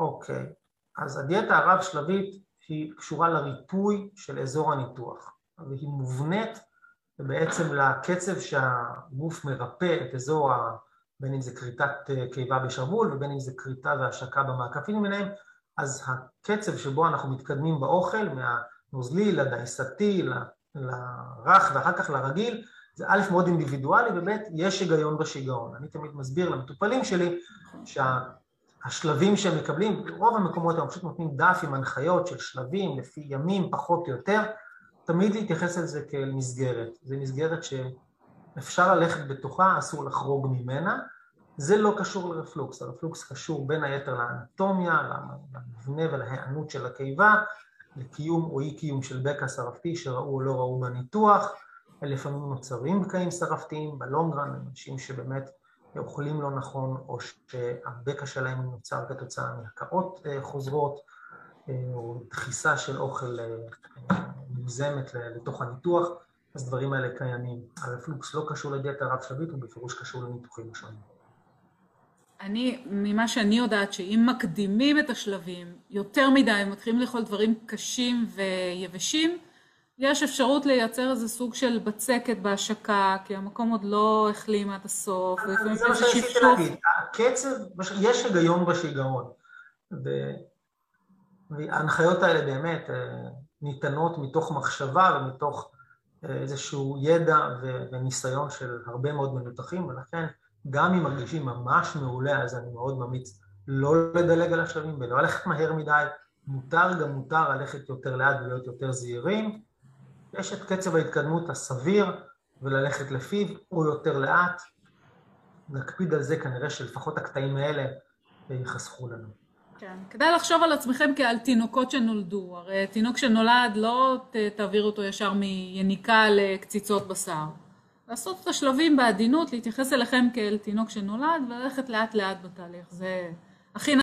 אוקיי, אז הדיאטה הרב-שלבית היא קשורה לריפוי של אזור הניתוח והיא מובנית בעצם לקצב שהגוף מרפא את אזור, בין אם זה כריתת קיבה בשרוול ובין אם זה כריתה והשקה במעקפים למיניהם, אז הקצב שבו אנחנו מתקדמים באוכל, מהנוזלי לדייסתי, לרך ואחר כך לרגיל, זה א' מאוד אינדיבידואלי וב' יש היגיון בשיגעון. אני תמיד מסביר למטופלים שלי שהשלבים שהם מקבלים, ברוב המקומות הם פשוט נותנים דף עם הנחיות של שלבים לפי ימים פחות או יותר, תמיד להתייחס לזה כאל מסגרת. זו מסגרת שאפשר ללכת בתוכה, אסור לחרוג ממנה. זה לא קשור לרפלוקס, הרפלוקס קשור בין היתר לאנטומיה, למבנה ולהיענות של הקיבה, לקיום או אי קיום של בקע שרפתי שראו או לא ראו בניתוח, לפעמים נוצרים בקעים שרפתיים בלונגרן, אנשים שבאמת אוכלים לא נכון או שהבקע שלהם נוצר כתוצאה מהקאות חוזרות או דחיסה של אוכל מוגזמת לתוך הניתוח, אז דברים האלה קיימים. הרפלוקס לא קשור לדיאטה רב-שלבית, הוא בפירוש קשור לניתוחים השונים. אני, ממה שאני יודעת, שאם מקדימים את השלבים יותר מדי, מתחילים לאכול דברים קשים ויבשים, יש אפשרות לייצר איזה סוג של בצקת בהשקה, כי המקום עוד לא החלים עד הסוף. זה מה שרציתי להגיד, הקצב, יש היגיון בשיגעון, וההנחיות האלה באמת ניתנות מתוך מחשבה ומתוך איזשהו ידע וניסיון של הרבה מאוד מנותחים, ולכן גם אם מרגישים ממש מעולה, אז אני מאוד ממליץ לא לדלג על השלבים ולא ללכת מהר מדי, מותר גם מותר ללכת יותר לאט ולהיות יותר זהירים. יש את קצב ההתקדמות הסביר וללכת לפיו, או יותר לאט. נקפיד על זה כנראה שלפחות הקטעים האלה ייחסכו לנו. כן, כדאי לחשוב על עצמכם כעל תינוקות שנולדו. הרי תינוק שנולד לא תעביר אותו ישר מיניקה לקציצות בשר. לעשות את השלבים בעדינות, להתייחס אליכם כאל תינוק שנולד וללכת לאט לאט בתהליך. זה הכי